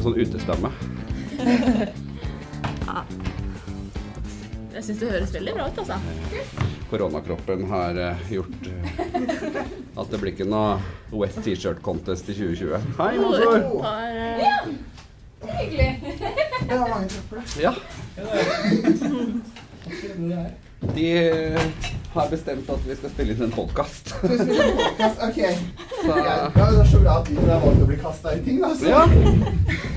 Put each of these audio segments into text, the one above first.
med sånn utestemme. Ja. Jeg syns det høres veldig bra ut, altså. Koronakroppen har eh, gjort eh, at det blir ikke noe wet T-shirt contest i 2020. Hei, Monsor! Ja, eh, Hyggelig. Det var mange kropper, da. Ja, Ja, er er. de har bestemt at vi skal spille inn en podkast. Så vi spiller podcast. Ok. Så Ja, det er så bra at vi har valgt å bli kasta i ting, da. Så. ja.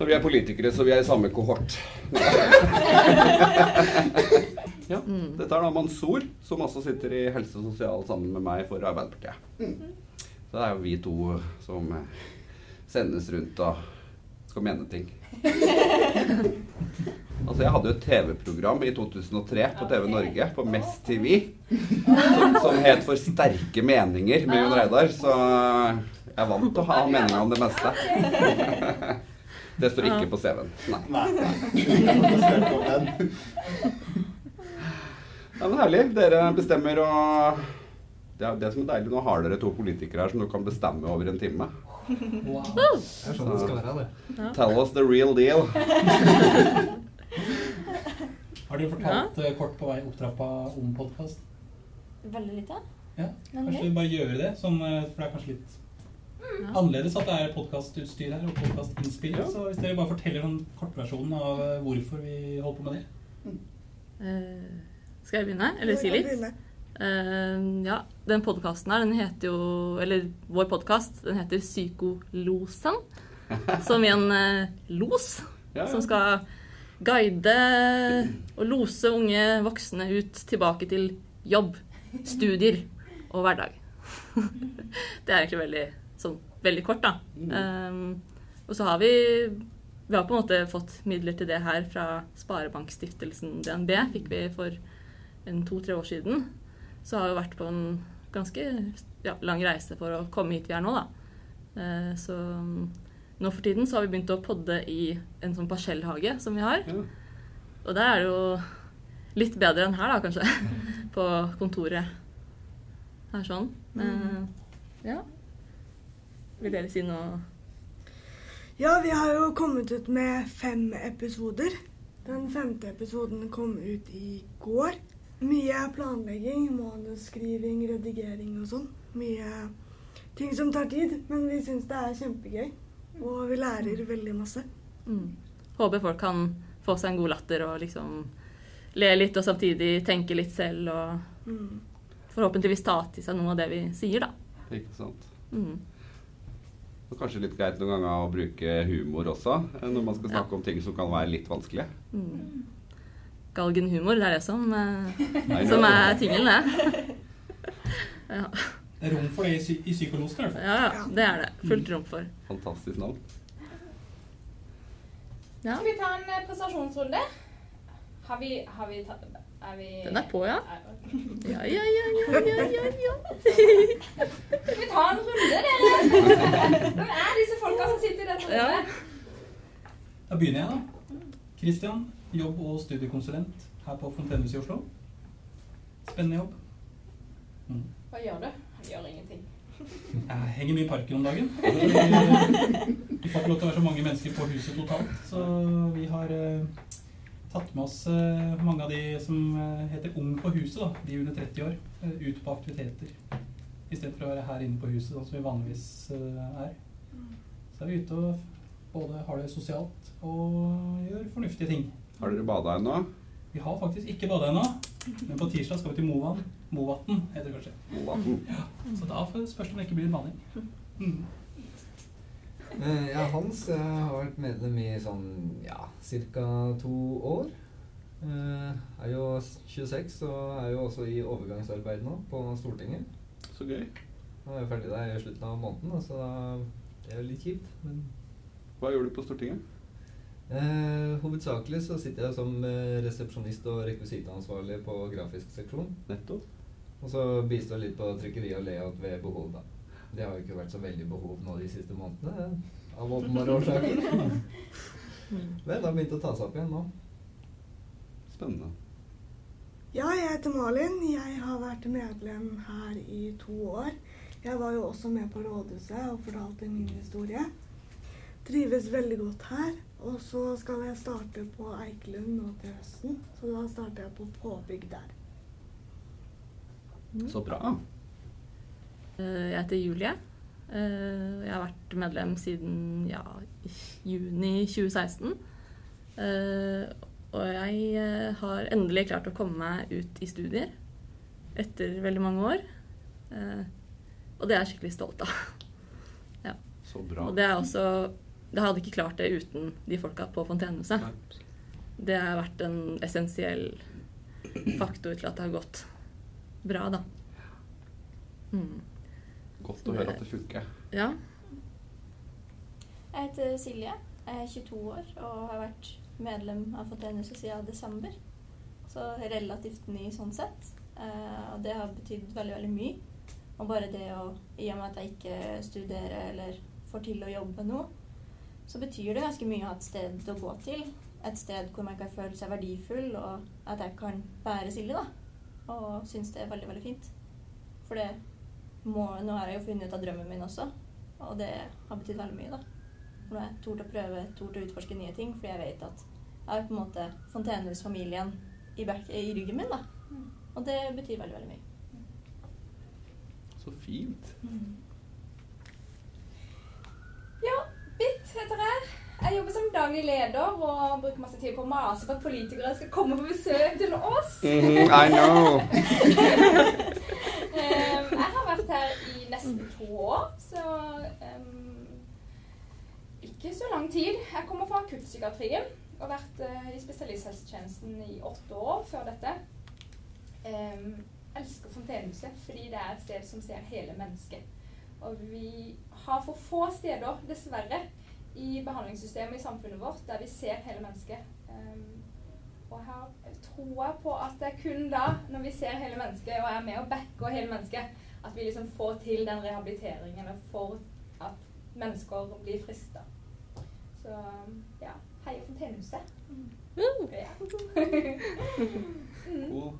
Så vi er politikere, så vi er i samme kohort. Ja, Dette er da Mansour, som også sitter i helse og sosial sammen med meg for Arbeiderpartiet. Så det er jo vi to som eh, sendes rundt og skal mene ting. Altså, jeg hadde jo et TV-program i 2003 på TV Norge, på Mest TV, som, som het For sterke meninger med Jon Reidar. Så jeg er vant til å ha meninger om det meste. Det står ikke på CV-en. Nei. Nei. Jeg. Ja, men herlig. Dere bestemmer og det er det som er deilig. Nå har dere to politikere her som du kan bestemme over en time. Wow. Det er sånn det skal være, det. Tell us the real deal. Har du fortalt ja. kort på vei opp trappa om podkast? Veldig lite. Ja. Men Kanskje vi bare gjøre det, sånn, eh, for det er kanskje litt annerledes at det er podkastutstyr her og podkastinnspill. Ja. Så hvis dere bare forteller den kortversjonen av eh, hvorfor vi holder på med det. eh, skal jeg begynne? Eller si litt? Uh, ja, den podkasten her, den heter jo Eller vår podkast, den heter Psykolosen. Som i en uh, los. Ja, Som skal guide og lose unge voksne ut tilbake til jobb, studier og hverdag. det er egentlig veldig, sånn, veldig kort, da. Um, og så har vi Vi har på en måte fått midler til det her fra Sparebankstiftelsen DNB. Fikk vi for en to-tre år siden. Så har vi vært på en ganske ja, lang reise for å komme hit vi er nå, da. Uh, så nå for tiden så har vi begynt å podde i en sånn parsellhage som vi har. Ja. Og der er det jo litt bedre enn her, da, kanskje. På kontoret. Her sånn. Men ja. Vil dere si noe Ja, vi har jo kommet ut med fem episoder. Den femte episoden kom ut i går. Mye planlegging, manusskriving, redigering og sånn. Mye ting som tar tid, men vi syns det er kjempegøy. Og vi lærer veldig masse. mm. Håper folk kan få seg en god latter og liksom le litt og samtidig tenke litt selv og Mm. forhåpentligvis ta til seg noe av det vi sier, da. Ikke sant. Mm. Og kanskje litt greit noen ganger å bruke humor også, eh, når man skal snakke om ting som kan være litt vanskelige. Mm. Galgenhumor, det er det som, Nei, som er tingen, det. ja. Det er rom for det i, psy i psykolosen i hvert fall. ja, ja, det er det. Fullt rom for. Fantastisk navn. Ja. Skal vi ta en prestasjonsrunde? Har vi, har vi tatt Er vi Den er på, ja. Ja, ja, ja, ja, ja, ja, ja. Skal vi ta en runde, dere? Hvem er disse folka som sitter i dette Ja. Da begynner jeg, da. Kristian, jobb- og studiekonsulent her på Fontenehuset i Oslo. Spennende jobb. Mm. Hva gjør du? Jeg gjør ingenting. Jeg henger mye i parken om dagen. Vi får ikke lov til å være så mange mennesker på huset totalt, så vi har eh, tatt med oss eh, mange av de som eh, heter Ung på huset, da, de under 30 år, eh, ut på aktiviteter. Istedenfor å være her inne på huset, sånn som vi vanligvis er. Så er vi ute og både har det sosialt og gjør fornuftige ting. Har dere bada ennå? Vi har faktisk ikke bada ennå, men på tirsdag skal vi til Movan. Movatn heter det kanskje. Movatn. Så da spørs det om det ikke blir bading. Mm. Eh, Ja, Hans jeg har vært medlem i sånn ja, ca. to år. Jeg er jo 26 og er jo også i overgangsarbeid nå på Stortinget. Så gøy. Nå er jeg ferdig der i slutten av måneden, så da- det er jo litt kjipt. Men Hva gjør du på Stortinget? eh, hovedsakelig så sitter jeg som eh, resepsjonist og rekvisitansvarlig på grafisk seksjon. Nettopp. Og så bistår litt på trykkeri og layout ved behov, da. Det har jo ikke vært så veldig behov nå de siste månedene, av åpenbare årsaker. Men det har begynt å ta seg opp igjen nå. Spennende. Ja, jeg heter Malin. Jeg har vært medlem her i to år. Jeg var jo også med på rådhuset og fortalte min historie. trives veldig godt her. Og så skal jeg starte på Eikelund nå til høsten, så da starter jeg på påbygg der. Så bra. Eh, Jeg heter Julie. Eh, Jeg har vært medlem siden ja, juni 2016. Eh, Og jeg har endelig klart å komme meg ut i studier etter veldig mange år. Og det er jeg skikkelig stolt av. Så bra. Og det er også Jeg hadde ikke klart det uten de folka på Fontenehuset. Det har vært en essensiell faktor til at det har gått bra, da. Mm. Godt å høre at det funker. Ja. Jeg heter Silje. Jeg er 22 år og har vært medlem av Fontenehuset siden desember. Så relativt ny sånn sett. Eh, og det har betydd veldig, veldig mye. Og bare det å I og med at jeg ikke studerer eller får til å jobbe nå, så betyr det ganske mye å ha et sted å gå til. Et sted hvor man kan føle seg verdifull, og at jeg kan være Silje, da. Og syns det er veldig, veldig fint. For det må, nå har jeg jo funnet ut av drømmen min også, og det har betydd veldig mye, da. Nå har jeg tort å prøve, tort å utforske nye ting, fordi jeg vet at jeg har på en måte Fontenehus-familien i, i ryggen min, da. Og det betyr veldig, veldig mye. Så fint. Ja, Bitt heter jeg. Jeg jobber som daglig leder og bruker masse tid på å mase på at politikere skal komme på besøk til oss. Mhm, I know. Ehm, jeg vært her i nesten to år, så um, ikke så lang tid. Jeg kommer fra akuttpsykiatrien og har vært uh, i spesialisthelsetjenesten i åtte år før dette. Um, elsker Fontenehuset fordi det er et sted som ser hele mennesket. Og vi har for få steder, dessverre, i behandlingssystemet i samfunnet vårt der vi ser hele mennesket. Um, og her tror jeg på at det er kun da, når vi ser hele mennesket og er med og backer hele mennesket, at vi liksom får til den rehabiliteringen og får at mennesker blir frista. Så ja, heia Fontenehuset. Ja. mm. Cool.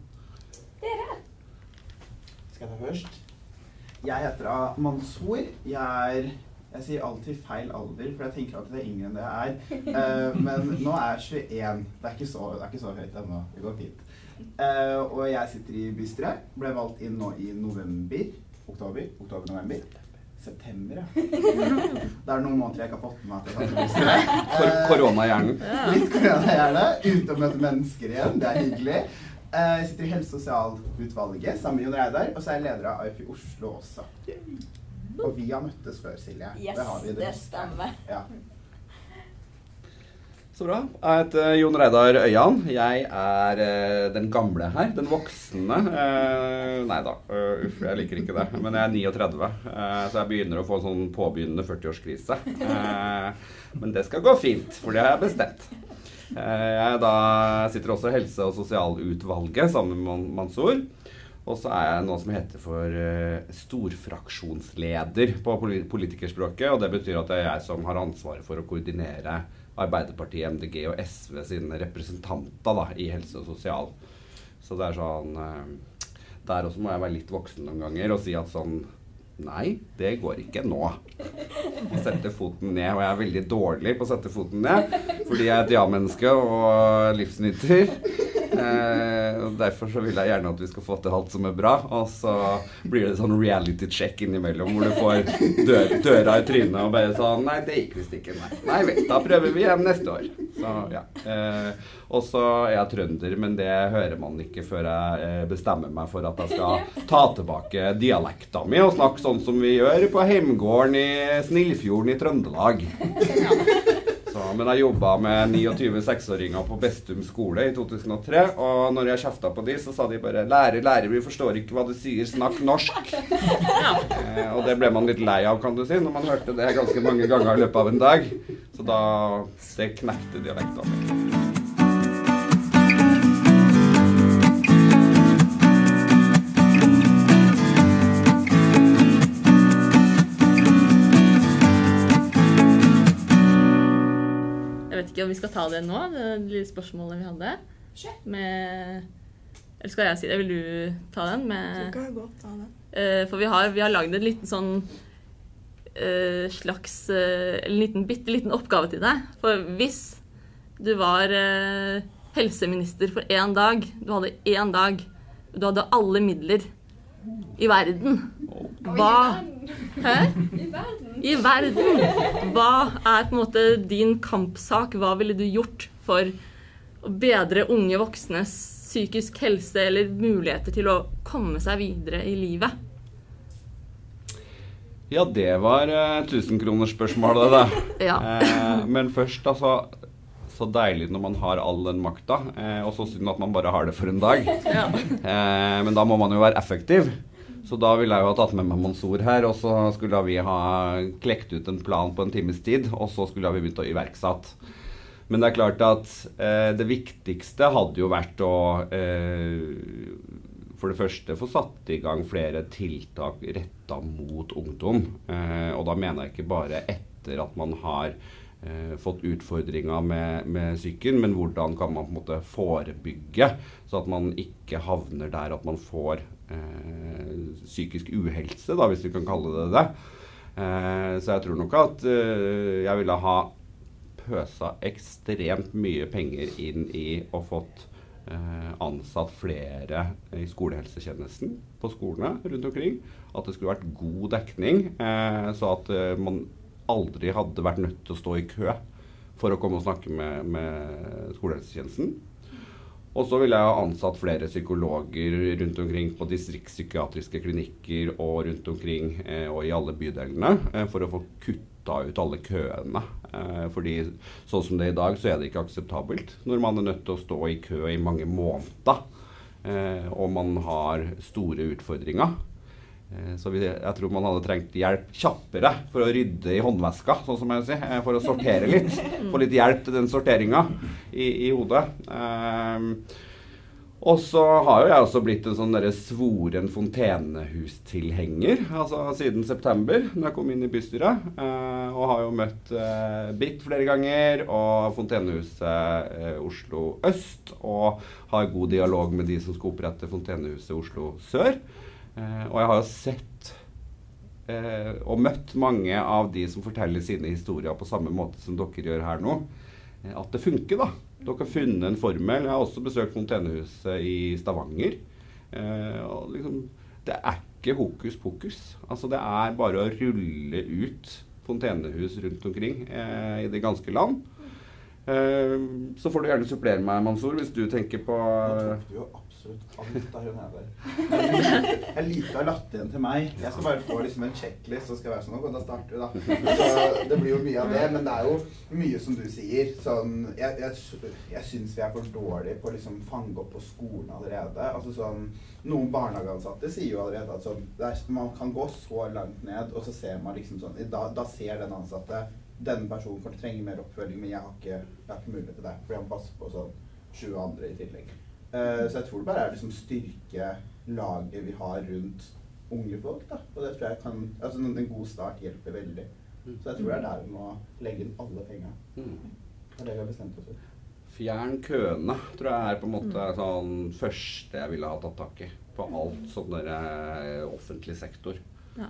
Dere? Skal jeg ta først? Jeg heter Mansour. Jeg er Jeg sier alltid feil alder, for jeg tenker alltid det er yngre enn det jeg er. Eh, men nå er jeg 21. Det er ikke så, det er ikke så høyt ennå. Det går fint. Eh, og jeg sitter i bystyret. Ble valgt inn nå i november. Oktober. Oktober-november. September, ja. Det er noen måneder jeg ikke har fått med meg at jeg kan til bystyret. Kor Eh, Koronahjernen. Litt koronahjerne. Ute og møte mennesker igjen. Det er hyggelig. Jeg sitter i helse- og sosialutvalget sammen med Jon Reidar. Og så er jeg leder av AFI Oslo også. Og vi har møttes før, Silje. Yes, det har vi. det det stemmer. Ja. Så bra. Jeg heter Jon Reidar Øyan. Jeg er eh, den gamle her. Den voksne. Eh, nei da, uh, uff, jeg liker ikke det. Men jeg er 39, eh, så jeg begynner å få en sånn påbegynnende 40-årskrise. Eh, men det skal gå fint, for det har jeg bestemt. Eh, jeg da sitter også i helse- og sosialutvalget sammen med Man- Mansour. Og så er jeg noe som heter for eh, storfraksjonsleder på politikerspråket. Og det betyr at det er jeg som har ansvaret for å koordinere Arbeiderpartiet, MDG og SV sine representanter da, i helse og sosial. Så det er sånn eh, Der også må jeg være litt voksen noen ganger og si at sånn Nei, det går ikke nå. Å sette foten ned. Og jeg er veldig dårlig på å sette foten ned fordi jeg er et ja-menneske og livsnyter. Eh, og Derfor så vil jeg gjerne at vi skal få til alt som er bra. Og så blir det sånn reality check innimellom hvor du får dør, døra i trynet og bare sånn Nei, det gikk visst ikke. Nei, nei vel, da prøver vi igjen neste år. Så ja. Eh, og så er jeg trønder, men det hører man ikke før jeg eh, bestemmer meg for at jeg skal ta tilbake dialekta mi og snakke sånn som vi gjør på heimgården i Snillfjorden i Trøndelag. Men jeg jobba med 29-6-åringer på Bestum skole i 2003. Og når jeg kjefta på de, så sa de bare 'Lærer, lærer, vi forstår ikke hva du sier. Snakk norsk'. Eh, og det ble man litt lei av, kan du si, når man hørte det ganske mange ganger i løpet av en dag. Så da Det knekte dialekta mi. Ikke om vi skal ta det nå, det lille spørsmålet vi hadde. Med Eller skal jeg si det? Vil du ta den? Med kan godt ta den. Uh, For vi har, vi har lagd en liten sånn uh, slags uh, en liten, bitte liten oppgave til deg. For hvis du var helseminister for én dag, du hadde én dag, du hadde alle midler i verden Hva Hæ? I verden. I verden! Hva er på en måte din kampsak? Hva ville du gjort for å bedre unge voksnes psykisk helse eller muligheter til å komme seg videre i livet? Ja, det var uh, tusenkronersspørsmålet, det. Ja. Eh, men først, altså Så deilig når man har all den makta, eh, og så synd at man bare har det for en dag. Ja. Eh, men da må man jo være effektiv. Så da ville jeg jo ha tatt med meg Mansour her, og så skulle vi ha klekt ut en plan på en times tid, og så skulle vi begynt å iverksette. Men det er klart at eh, det viktigste hadde jo vært å eh, for det første få satt i gang flere tiltak retta mot ungdom. Eh, og da mener jeg ikke bare etter at man har eh, fått utfordringer med, med psyken, men hvordan kan man på en måte forebygge, så at man ikke havner der at man får eh, psykisk uhelse, da, hvis vi kan kalle det det. Eh, så jeg tror nok at eh, jeg ville ha pøsa ekstremt mye penger inn i og fått eh, ansatt flere i skolehelsetjenesten på skolene rundt omkring. At det skulle vært god dekning, eh, så at eh, man aldri hadde vært nødt til å stå i kø for å komme og snakke med, med skolehelsetjenesten. Og så ville jeg ha ansatt flere psykologer rundt omkring på distriktspsykiatriske klinikker og rundt omkring eh, og i alle bydelene eh, for å få kutta ut alle køene. Eh, fordi sånn som det er i dag, så er det ikke akseptabelt når man er nødt til å stå i kø i mange måneder. Eh, og man har store utfordringer. Eh, Så jeg tror man hadde trengt hjelp kjappere for å rydde i håndveska, sånn som jeg vil si. eh, For å sortere litt. Få litt hjelp til den sorteringa i, i hodet. Eh, og så har jo jeg også blitt en sånn derre svoren fontenehustilhenger altså siden september, når jeg kom inn i bystyret. Eh, og har jo møtt Britt flere ganger, og Fontenehuset eh, Oslo øst. Og har god dialog med de som skal opprette Fontenehuset Oslo sør. Eh, og jeg har jo sett eh, og møtt mange av de som forteller sine historier på samme måte som dere gjør her nå. eh, At det funker, da. Dere har funnet en formel. Jeg har også besøkt Fontenehuset i Stavanger. Og liksom, det er ikke hokus pokus. Altså, det er bare å rulle ut fontenehus rundt omkring eh, i det ganske land. Eh, så får du gjerne supplere meg, Mansour, hvis du tenker på Nå tok du jo absolutt alt av hun her. Jeg liker å ha latt igjen til meg. Jeg skal bare få liksom en checklist, så skal jeg være sånn Nå, da starter vi, da. Så det blir jo mye av det. Men det er jo mye som du sier. Sånn Jeg, jeg, jeg syns vi er for dårlige på å liksom fange opp på skolen allerede. Altså sånn Noen barnehageansatte sier jo allerede at sånn Man kan gå så langt ned, og så ser man liksom sånn Da, da ser den ansatte denne personen kan trenge mer oppfølging, men jeg har ikke, jeg har ikke mulighet til det. For jeg passer på sånn 20 andre i tillegg. Eh, så jeg tror det bare er liksom styrke laget vi har rundt unge folk. da. Og det tror jeg kan, altså En god start hjelper veldig. Så jeg tror det er der vi må legge inn alle penga. Mm. Det er det vi har bestemt oss for. Fjern køene, tror jeg er på en måte sånn første jeg ville ha tatt tak i. På alt sånn der eh, offentlig sektor. Ja.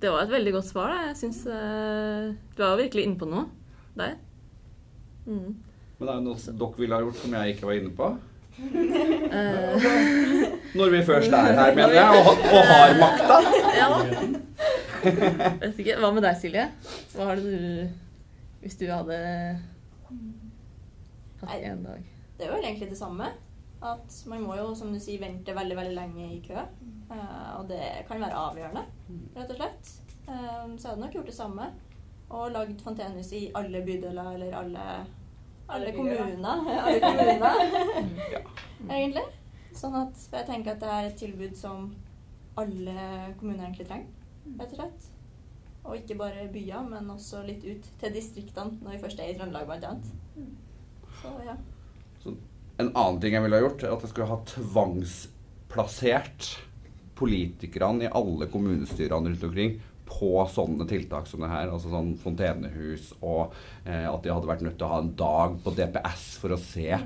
Det var et veldig godt svar. Da. Jeg synes, eh, Du var virkelig inne på noe der. Mm. Men det er jo noe dere ville ha gjort som jeg ikke var inne på. Eh, Når vi først er her, mener jeg, og, og har makta. ja. Vet ikke. Hva med deg, Silje? Hva har du Hvis du hadde hatt én dag? Det er jo egentlig det samme. At man må jo, som du sier, vente veldig veldig lenge i kø. Eh, og det kan være avgjørende, rett og slett. Eh, så jeg hadde nok gjort det samme. Og lagd fontenehus i alle bydeler eller alle, alle kommuner. alle kommuner, Ja. egentlig. Sånn at jeg tenker at det er et tilbud som alle kommuner egentlig trenger, rett og slett. Og ikke bare byer, men også litt ut til distriktene, når vi først er i Trøndelag, blant annet. Så ja. En annen ting jeg ville ha gjort, er at jeg skulle ha tvangsplassert politikerne i alle kommunestyrene rundt omkring på sånne tiltak som det her. Altså sånn fontenehus, og eh, at de hadde vært nødt til å ha en dag på DPS for å se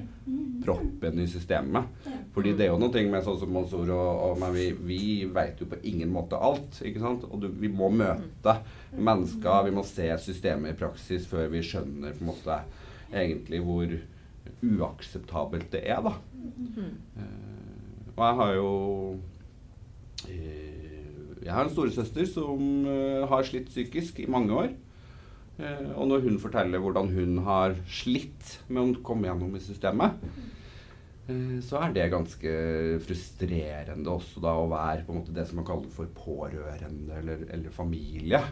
proppen i systemet. Fordi det er jo noe med sånn som Mansour og, og meg, vi, vi vet jo på ingen måte alt. ikke sant? Og du, vi må møte mennesker, vi må se systemet i praksis før vi skjønner på en måte egentlig hvor uakseptabelt det er, da. Eh, og jeg har jo eh, Jeg har en storesøster som eh, har slitt psykisk i mange år. Eh, og når hun forteller hvordan hun har slitt med å komme gjennom i systemet, eh, så er det ganske frustrerende også da å være på en måte det som man kaller for pårørende eller, eller familie.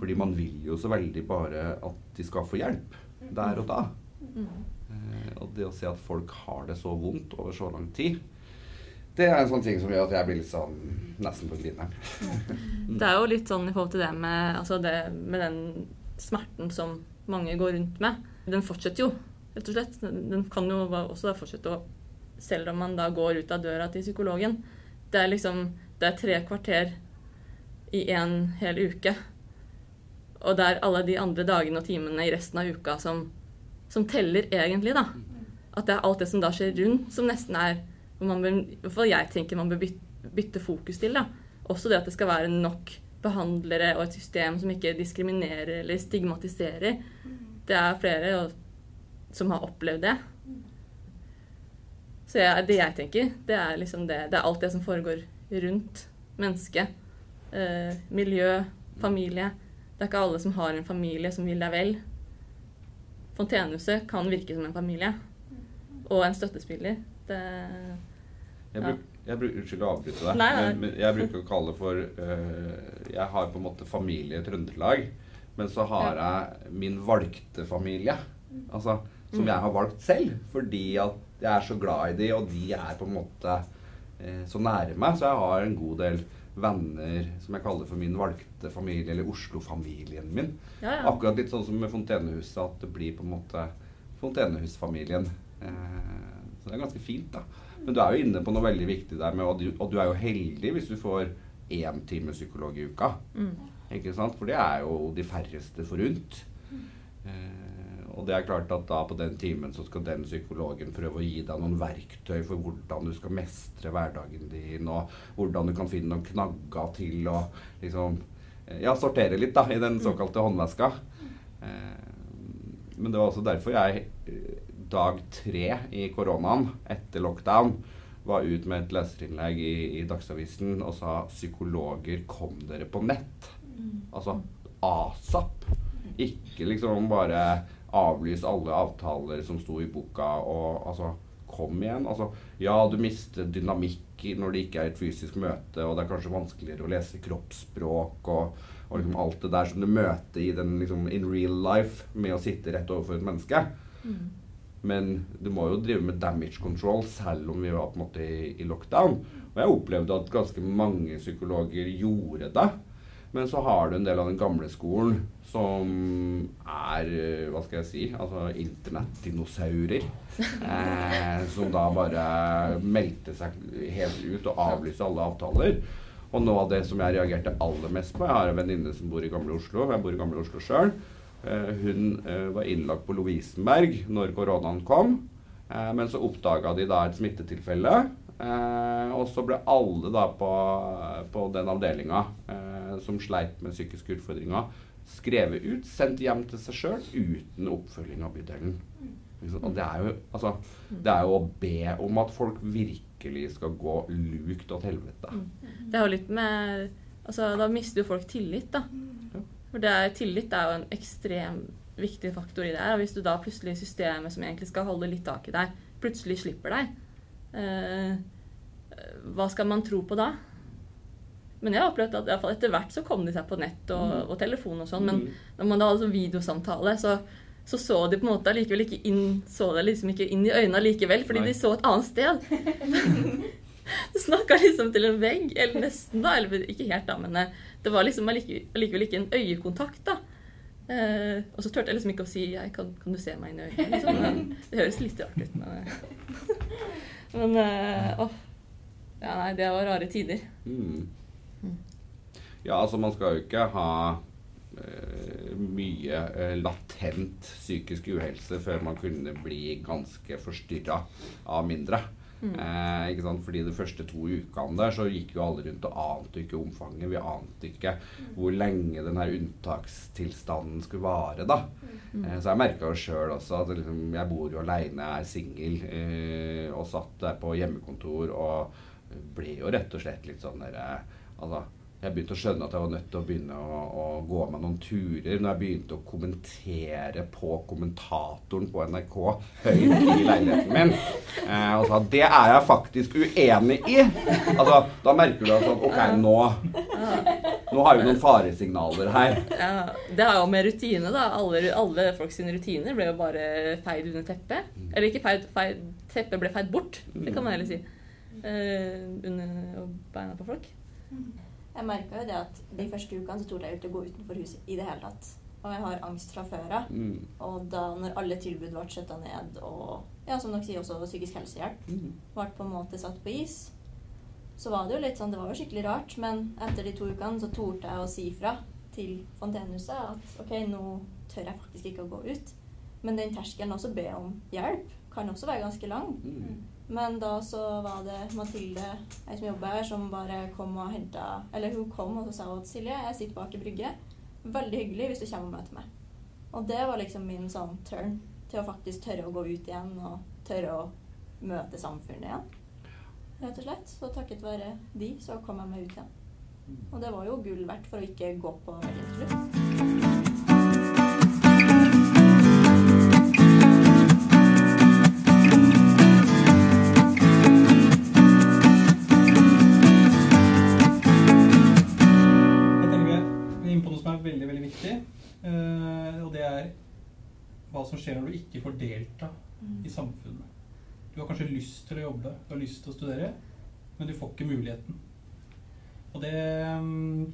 Fordi man vil jo så veldig bare at de skal få hjelp der og da. Eh, og det å se at folk har det så vondt over så lang tid, det er en sånn ting som gjør at jeg blir litt sånn nesten på grineren. Det er jo litt sånn i forhold til det med, altså det, med den smerten som mange går rundt med. Den fortsetter jo, rett og slett. Den kan jo også fortsette å Selv om man da går ut av døra til psykologen. Det er liksom Det er tre kvarter i en hel uke. Og det er alle de andre dagene og timene i resten av uka som, som teller egentlig, da. At det er alt det som da skjer rundt, som nesten er man bør, i hvert fall jeg tenker man bør bytte, bytte fokus til. da. Også det at det skal være nok behandlere og et system som ikke diskriminerer eller stigmatiserer. Det er flere som har opplevd det. Så jeg, det jeg tenker, det er liksom det. Det er alt det som foregår rundt mennesket. Eh, miljø, familie. Det er ikke alle som har en familie som vil deg vel. Fontenehuset kan virke som en familie. Og en støttespiller. Det Jeg, bruk, jeg bruk, Unnskyld å avbryte deg. Men, men jeg bruker å kalle det for uh, Jeg har på en måte familie i Trøndelag, men så har jeg min valgte familie. Altså, som jeg har valgt selv, fordi at jeg er så glad i de, og de er på en måte uh, så nære meg. Så jeg har en god del venner som jeg kaller for min valgte familie, eller Oslo-familien min. Ja, ja. Akkurat litt sånn som med Fontenehuset, at det blir på en måte Fontenehusfamilien. Eh, så det er ganske fint, da. Men du er jo inne på noe veldig viktig der, med, og, du, og du er jo heldig hvis du får én time psykolog i uka. Mm. Ikke sant? For det er jo de færreste forunt. Eh, og det er klart at da på den timen så skal den psykologen prøve å gi deg noen verktøy for hvordan du skal mestre hverdagen din, og hvordan du kan finne noen knagger til å liksom eh, Ja, sortere litt, da, i den såkalte håndveska. Eh, men det var også derfor jeg dag tre i koronaen, etter lockdown, var ut med et leserinnlegg i, i Dagsavisen og sa 'psykologer, kom dere på nett'. Altså asap. Ikke liksom bare avlys alle avtaler som sto i boka, og altså Kom igjen. Altså, ja, du mister dynamikk når det ikke er et fysisk møte, og det er kanskje vanskeligere å lese kroppsspråk og, og liksom alt det der som du møter i den liksom in real life med å sitte rett overfor et menneske. Men du må jo drive med damage control selv om vi var på en måte i, i lockdown. Og jeg opplevde at ganske mange psykologer gjorde det. Men så har du en del av den gamle skolen som er eh, Hva skal jeg si? Altså internettdinosaurer. Eh, som da bare meldte seg helt ut og avlyste alle avtaler. Og noe av det som jeg reagerte aller mest på Jeg har en venninne som bor i Gamle Oslo. Jeg bor i Gamle Oslo sjøl. Eh, hun eh, var innlagt på Lovisenberg når koronaen kom. Eh, men så oppdaga de da et smittetilfelle. Eh, og så ble alle da på, på den avdelinga eh, som sleit med psykiske utfordringer, skrevet ut, sendt hjem til seg sjøl uten oppfølging av bydelen. Og det er, jo, altså, det er jo å be om at folk virkelig skal gå lukt til helvete. Det er jo litt med Altså, da mister jo folk tillit, da. For det er, tillit er jo en ekstrem viktig faktor i det her. Og hvis du da plutselig systemet som egentlig skal holde litt tak i deg, plutselig slipper deg, eh, hva skal man tro på da? Men jeg har opplevd at iallfall etter hvert så kom de seg på nett og, og telefon og sånn. Men når man da hadde sånn videosamtale, så, så så de på en måte allikevel ikke inn så det liksom ikke inn i øynene likevel, fordi Nei. de så et annet sted. Du snakka liksom til en vegg, eller nesten, da. Eller ikke helt, da, men eh, det var liksom allikevel ikke en øyekontakt, da. Eh, og så turte jeg liksom ikke å si jeg, kan, 'Kan du se meg inn i øynene?' Liksom. Men Det høres litt rart ut, men eh, Men eh, åh. Ja, nei, det var rare tider. Mm. Ja, altså man skal jo ikke ha eh, mye eh, latent psykisk uhelse før man kunne bli ganske forstyrra av mindre. Mm. Eh, ikke sant? Fordi de første to ukene der så gikk jo alle rundt og ante ikke omfanget. Vi ante ikke hvor lenge den her unntakstilstanden skulle vare. da. Mm. Eh, så jeg merka jo sjøl også at liksom, jeg bor jo aleine, er singel, eh, og satt der på hjemmekontor og ble jo rett og slett litt sånn derre eh, Altså, jeg begynte å skjønne at jeg var nødt til å begynne å, å gå meg noen turer når jeg begynte å kommentere på kommentatoren på NRK høyt i leiligheten min. Eh, og sa det er jeg faktisk uenig i. Altså, da merker du at sånn, OK, nå nå har vi noen faresignaler her. Ja, det har jo med rutine, da. Alle, alle folk sine rutiner ble jo bare feid under teppet. Eller ikke feid, feid teppet ble feid bort, det kan man heller si. Eh, under beina på folk. Jeg merka jo det at de første ukene så torde jeg ikke å gå utenfor huset i det hele tatt. Og jeg har angst fra før av. Mm. Og da når alle tilbud ble skjøtta ned, og ja, som dere sier, også psykisk helsehjelp Mm. ble på en måte satt på is, så var det jo litt sånn Det var jo skikkelig rart, men etter de to ukene så torde jeg å si fra til Fontenehuset at OK, nå tør jeg faktisk ikke å gå ut. Men den terskelen også be om hjelp kan også være ganske lang. Mm. Men da så var det Mathilde, ei som jobber her, som bare kom og henta Eller hun kom og så sa at Silje, jeg sitter bak i brygge. Veldig hyggelig hvis du kommer og møter meg. Og det var liksom min sånn turn til å faktisk tørre å gå ut igjen og tørre å møte samfunnet igjen. Rett og slett. Så takket være de, så kom jeg meg ut igjen. Og det var jo gull verdt for å ikke gå på veggen til slutt. Når får delta i samfunnet. Du har kanskje lyst til å jobbe, du har lyst til å studere, men du får ikke muligheten. Og det, mm,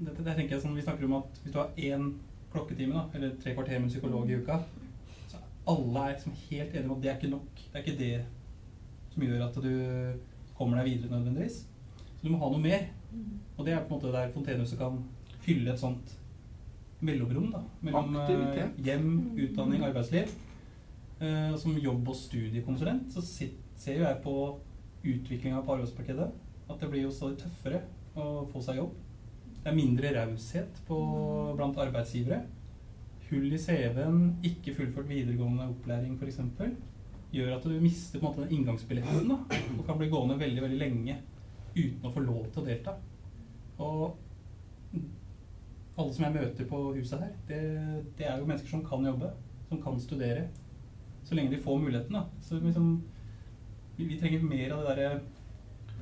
det, det tenker jeg sånn, Vi snakker om at hvis du har én klokketime, da, eller tre kvarter med en psykolog i uka, så alle er liksom helt enige om at det er ikke nok. Det er ikke det som gjør at du kommer deg videre nødvendigvis. Så du må ha noe mer. Og det er på en måte der Fontenehuset kan fylle et sånt mellomrom da, mellom eh, Aktivitet. hjem, utdanning, arbeidsliv. Uh, som jobb- og studiekonsulent så ser jo jeg på utviklinga på arbeidsmarkedet at det blir jo stadig tøffere å få seg jobb. Det er mindre raushet blant arbeidsgivere. Hull i CV-en, ikke fullført videregående opplæring f.eks. gjør at du mister på en måte den inngangsbilletten da, og kan bli gående veldig veldig lenge uten å få lov til å delta. Og alle som jeg møter på huset her, det, det er jo mennesker som kan jobbe, som kan studere. Så lenge de får muligheten. da. Så liksom, vi, vi trenger mer av det derre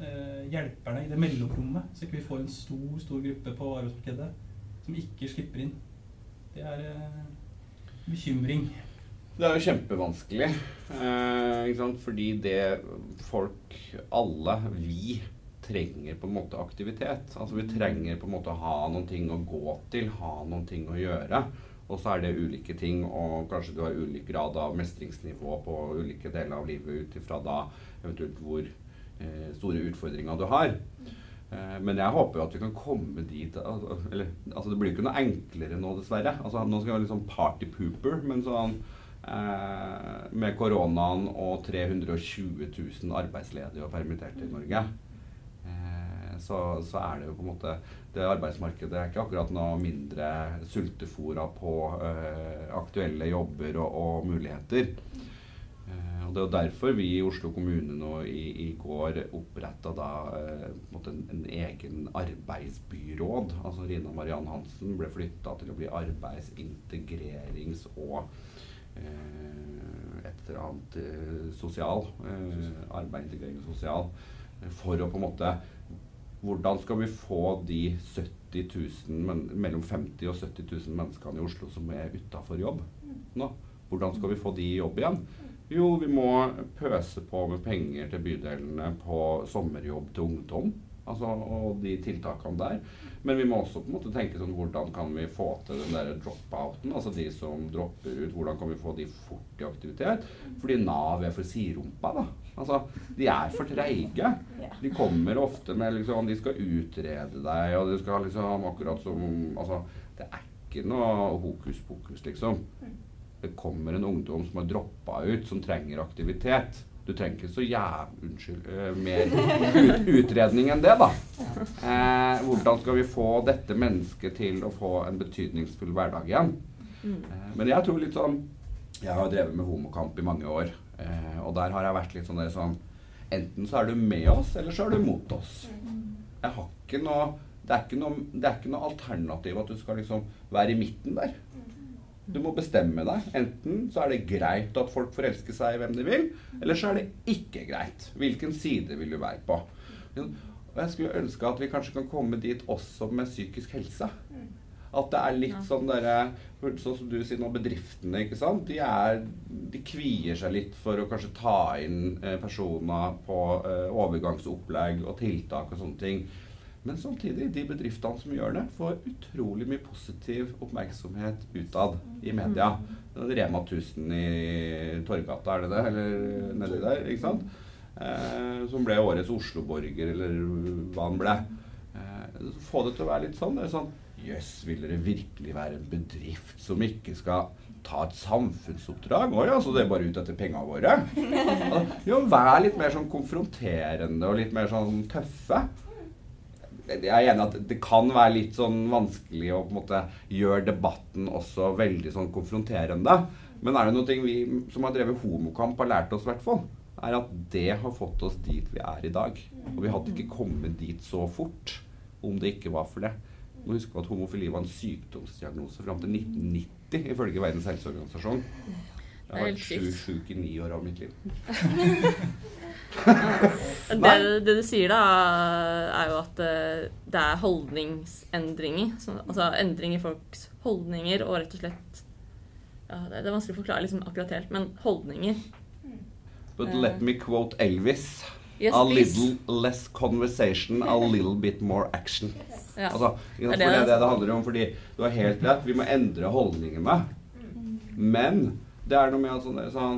eh, hjelperne i det mellomrommet, så ikke vi får en stor stor gruppe på arbeidsmarkedet som ikke slipper inn. Det er eh, bekymring. Det er jo kjempevanskelig. Eh, ikke sant? Fordi det folk, alle, vi, trenger på en måte aktivitet. Altså Vi trenger på en måte å ha noen ting å gå til, ha noen ting å gjøre. Og så er det ulike ting, og kanskje du har ulik grad av mestringsnivå på ulike deler av livet ut ifra da eventuelt hvor eh, store utfordringer du har. Eh, Men jeg håper jo at vi kan komme dit al- Eller altså det blir jo ikke noe enklere nå, dessverre. Altså Nå skal vi være litt sånn party pooper, men sånn eh, Med koronaen og 320 000 arbeidsledige og permitterte i Norge, så, så er det jo på en måte Det arbeidsmarkedet er ikke akkurat noe mindre sultefora på eh, aktuelle jobber og, og muligheter. Eh, og Det er jo derfor vi i Oslo kommune nå i, i går oppretta eh, en, en, en egen arbeidsbyråd. Altså Rina Mariann Hansen ble flytta til å bli arbeidsintegrerings- og eh, et eller annet eh, sosial. Arbeid, integrering og sosial. For å på en måte Hvordan skal vi få de 70 000, men, mellom 50 og 70 000 menneskene i Oslo som er utafor jobb nå? Hvordan skal vi få de i jobb igjen? Jo, vi må pøse på med penger til bydelene på sommerjobb til ungdom. Altså, og de tiltakene der. Men vi må også på en måte tenke sånn hvordan kan vi få til den der drop-outen? Altså de som dropper ut, hvordan kan vi få de fort i aktivitet? Fordi Nav er for siderumpa, da. Altså, de er for treige. De kommer ofte med liksom De skal utrede deg, og de skal liksom akkurat som Altså, det er ikke noe hokus pokus, liksom. Det kommer en ungdom som har droppa ut, som trenger aktivitet. Du trenger ikke så jæv... Unnskyld. Uh, mer ut, utredning enn det, da. Uh, hvordan skal vi få dette mennesket til å få en betydningsfull hverdag igjen? Uh, men jeg tror litt sånn Jeg har drevet med homokamp i mange år. Og der har jeg vært litt sånn, der sånn Enten så er du med oss, eller så er du mot oss. Jeg har ikke noe det er, ikke noe det er ikke noe alternativ at du skal liksom være i midten der. Du må bestemme deg. Enten så er det greit at folk forelsker seg i hvem de vil, eller så er det ikke greit. Hvilken side vil du være på? Og jeg skulle ønske at vi kanskje kan komme dit også med psykisk helse. At det er litt sånn derre Sånn som du sier nå, bedriftene, ikke sant. De, er, de kvier seg litt for å kanskje ta inn eh, personer på eh, overgangsopplegg og tiltak og sånne ting. Men samtidig, de bedriftene som gjør det, får utrolig mye positiv oppmerksomhet utad i media. Rema 1000 i Torgata, er det det? Eller nedi der, ikke sant? Eh, som ble årets Oslo-borger, eller hva han ble. Eh, få det til å være litt sånn. Det er sånn Jøss, vil dere virkelig være en bedrift som ikke skal ta et samfunnsoppdrag? Å ja, så det er bare ut etter pengene våre? Jo, vær litt mer sånn konfronterende og litt mer sånn tøffe. Jeg er enig at det kan være litt sånn vanskelig å på en måte gjøre debatten også veldig sånn konfronterende. Men er det noe vi som har drevet homokamp har lært oss, i hvert fall, er at det har fått oss dit vi er i dag. Og vi hadde ikke kommet dit så fort om det ikke var for det. Nå husker vi at homofili var en sykdomsdiagnose fram til 1990 ifølge Verdens helseorganisasjon. Jeg har vært sjuk, i ni år av mitt liv. det, det, du sier da, er jo at eh, det er holdningsendringer. Altså endring i folks holdninger og rett og slett ja, Det er vanskelig å forklare liksom akkurat helt, men holdninger. But let me quote Elvis. Yes, a little less conversation, a little bit more action. Ja. Altså, Det for det er det det- det handler om. Fordi du har helt rett, vi må endre holdningene. Men det er noe med at sånn, sånn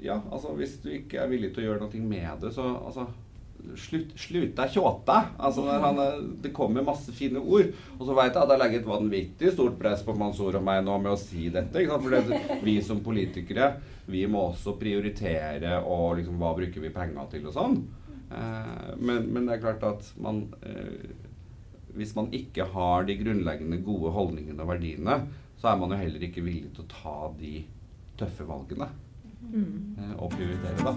Ja, altså hvis du ikke er villig til å gjøre noe med det, så altså Slutt, slutt deg tjåta. Altså, er sånn, det kommer masse fine ord. Og så veit jeg at jeg legger et vanvittig stort press på Mansour og meg nå med å si dette. For det, vi som politikere vi må også prioritere og liksom hva bruker vi penger til og sånn. Eh, men, men det er klart at man eh, Hvis man ikke har de grunnleggende gode holdningene og verdiene, så er man jo heller ikke villig til å ta de tøffe valgene. Eh, og prioritere, da.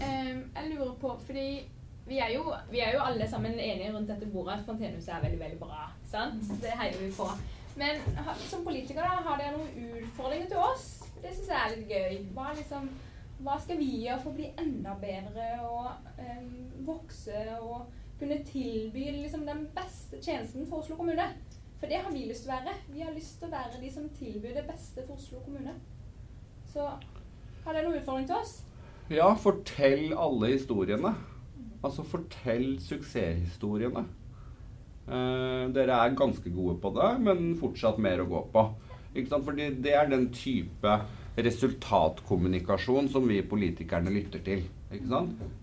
Ehm, vi er, jo, vi er jo alle sammen enige rundt dette bordet at Fontenehuset er veldig veldig bra. sant? Det heier vi på. Men som politikere, da, har dere noen utfordringer til oss? Det syns jeg er litt gøy. Hva, liksom, hva skal vi gjøre for å bli enda bedre og um, vokse og kunne tilby liksom, den beste tjenesten for Oslo kommune? For det har vi lyst til å være. Vi har lyst til å være de som tilbyr det beste for Oslo kommune. Så har dere noen utfordring til oss? Ja, fortell alle historiene. Altså fortell suksesshistoriene. Eh, dere er ganske gode på det, men fortsatt mer å gå på. Ikke sant? Fordi det er den type resultatkommunikasjon som vi politikerne lytter til.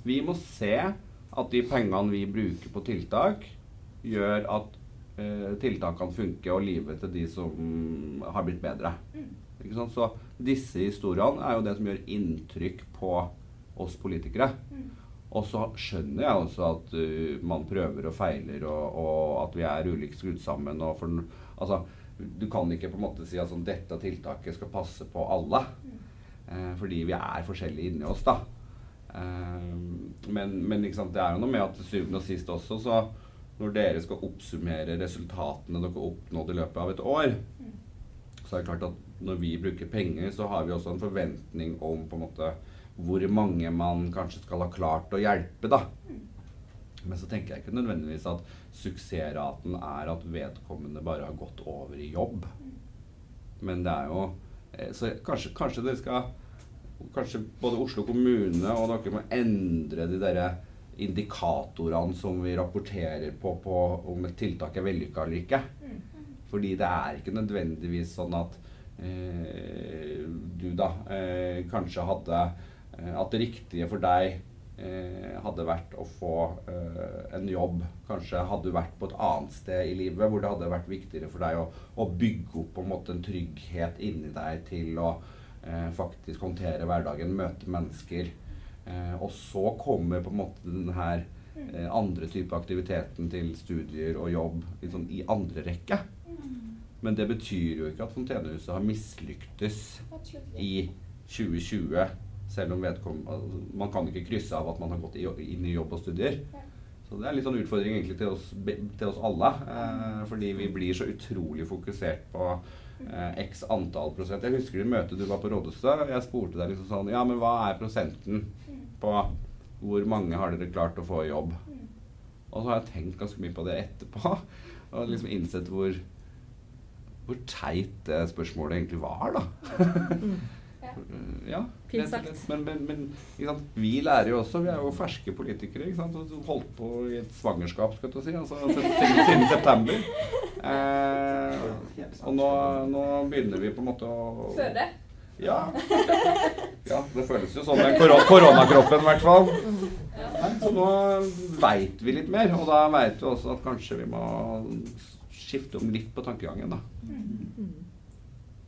Vi må se at de pengene vi bruker på tiltak, gjør at eh, tiltakene funker, og livet til de som har blitt bedre. Så disse historiene er jo det som gjør inntrykk på oss politikere. Og så skjønner jeg også at uh, man prøver og feiler, og, og at vi er ulikt skrudd sammen. Og for, altså, du kan ikke på en måte si at sånn, dette tiltaket skal passe på alle. Eh, fordi vi er forskjellige inni oss, da. Eh, men men sant, det er jo noe med at til syvende og sist også, så når dere skal oppsummere resultatene dere oppnådde i løpet av et år, så er det klart at når vi bruker penger, så har vi også en forventning om på en måte hvor mange man kanskje skal ha klart å hjelpe, da. Men så tenker jeg ikke nødvendigvis at suksessraten er at vedkommende bare har gått over i jobb. Men det er jo eh, Så kanskje, kanskje dere skal Kanskje både Oslo kommune og dere må endre de derre indikatorene som vi rapporterer på, på om et tiltak er vellykka eller ikke. Fordi det er ikke nødvendigvis sånn at eh, du da eh, kanskje hadde eh, At det riktige for deg hadde vært å få eh, en jobb. Kanskje hadde du vært på et annet sted i livet hvor det hadde vært viktigere for deg å, å bygge opp på en måte en trygghet inni deg til å eh, faktisk håndtere hverdagen, møte mennesker. Eh, og så kommer på en måte den her eh, andre type aktiviteten til studier og jobb liksom, i andre rekke. Men det betyr jo ikke at Fontenehuset har mislyktes i 2020, selv om altså, man kan ikke krysse av at man har gått inn i jobb og studier. Så det er litt sånn utfordring egentlig til oss, til oss alle. Eh, fordi vi blir så utrolig fokusert på eh, x antall prosent. Jeg husker i møtet du var på Rådhuset, jeg spurte deg liksom sånn Ja, men hva er prosenten på hvor mange har dere klart å få i jobb? Og så har jeg tenkt ganske mye på det etterpå. Og liksom innsett hvor, hvor teit det spørsmålet egentlig var, da. Ja. ja. Rett og slett. Men, men, men ikke sant? vi lærer jo også. Vi er jo ferske politikere. Ikke sant? Og holdt på i et svangerskap, skal du si. Altså, siden, siden september. Eh, og nå, nå begynner vi på en måte å Føde. Ja. ja. Det føles jo sånn med koro- koronakroppen, i hvert fall. Så nå veit vi litt mer, og da veit vi også at kanskje vi må skifte om litt på tankegangen, da.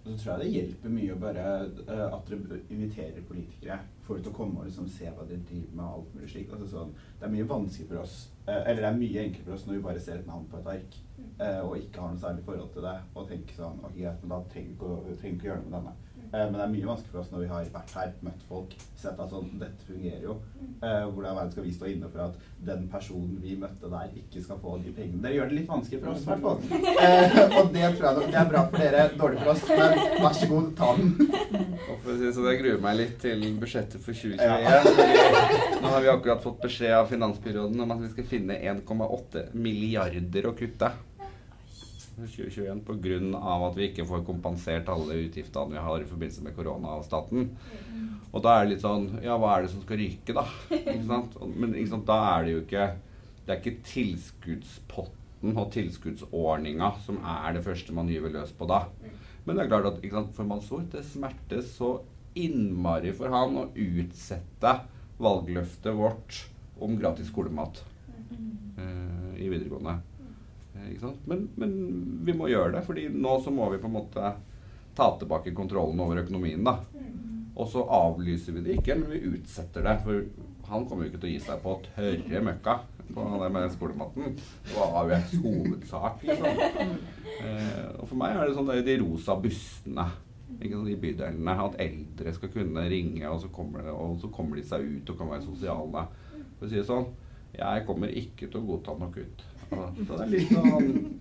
Og så tror jeg det hjelper mye å bare uh, at dere inviterer politikere. Får dem til å komme og liksom se hva dere driver med alt mulig slik. Altså sånn, det er mye vanskelig for oss, uh, eller det er mye enklere for oss når vi bare ser et navn på et ark uh, og ikke har noe særlig forhold til det, og tenker sånn Ok, greit, men da trenger vi ikke å gjøre noe med denne. Eh, men det er mye vanskelig for oss når vi har vært her, møtt folk, sett at sånn Dette fungerer jo. Eh, hvordan verden skal vi stå inne for at den personen vi møtte der, ikke skal få de pengene? Dere gjør det litt vanskelig for oss, i hvert fall. Eh, og det tror jeg nok- det er bra for dere, dårlig for oss. Men vær så god, ta den. Og for å si det sånn, Jeg gruer meg litt til budsjettet for 2021. Nå har vi akkurat fått beskjed av finansbyråden om at vi skal finne 1,8 milliarder å kutte. For 2021 Pga. at vi ikke får kompensert alle utgiftene vi har i forbindelse med koronastaten. Og da er det litt sånn Ja, hva er det som skal ryke, da? Men da er det jo ikke Det er ikke tilskuddspotten og tilskuddsordninga som er det første man gyver løs på da. Men det er klart at sant, for Mansour det smertes så innmari for han å utsette valgløftet vårt om gratis skolemat eh, i videregående. Men, men vi må gjøre det, fordi nå så må vi på en måte ta tilbake kontrollen over økonomien. da. Og så avlyser vi det ikke, men vi utsetter det. For han kommer jo ikke til å gi seg på tørre møkka på det med skolematten. Det var AUFs hovedsak, liksom. Eh, og for meg er det sånn det er de rosa bussene ikke sånn, i bydelene. At eldre skal kunne ringe, og så kommer, det, og så kommer de seg ut og kan være sosiale. For å si det sånn, jeg kommer ikke til å godta noe kutt. Og Så det er litt sånn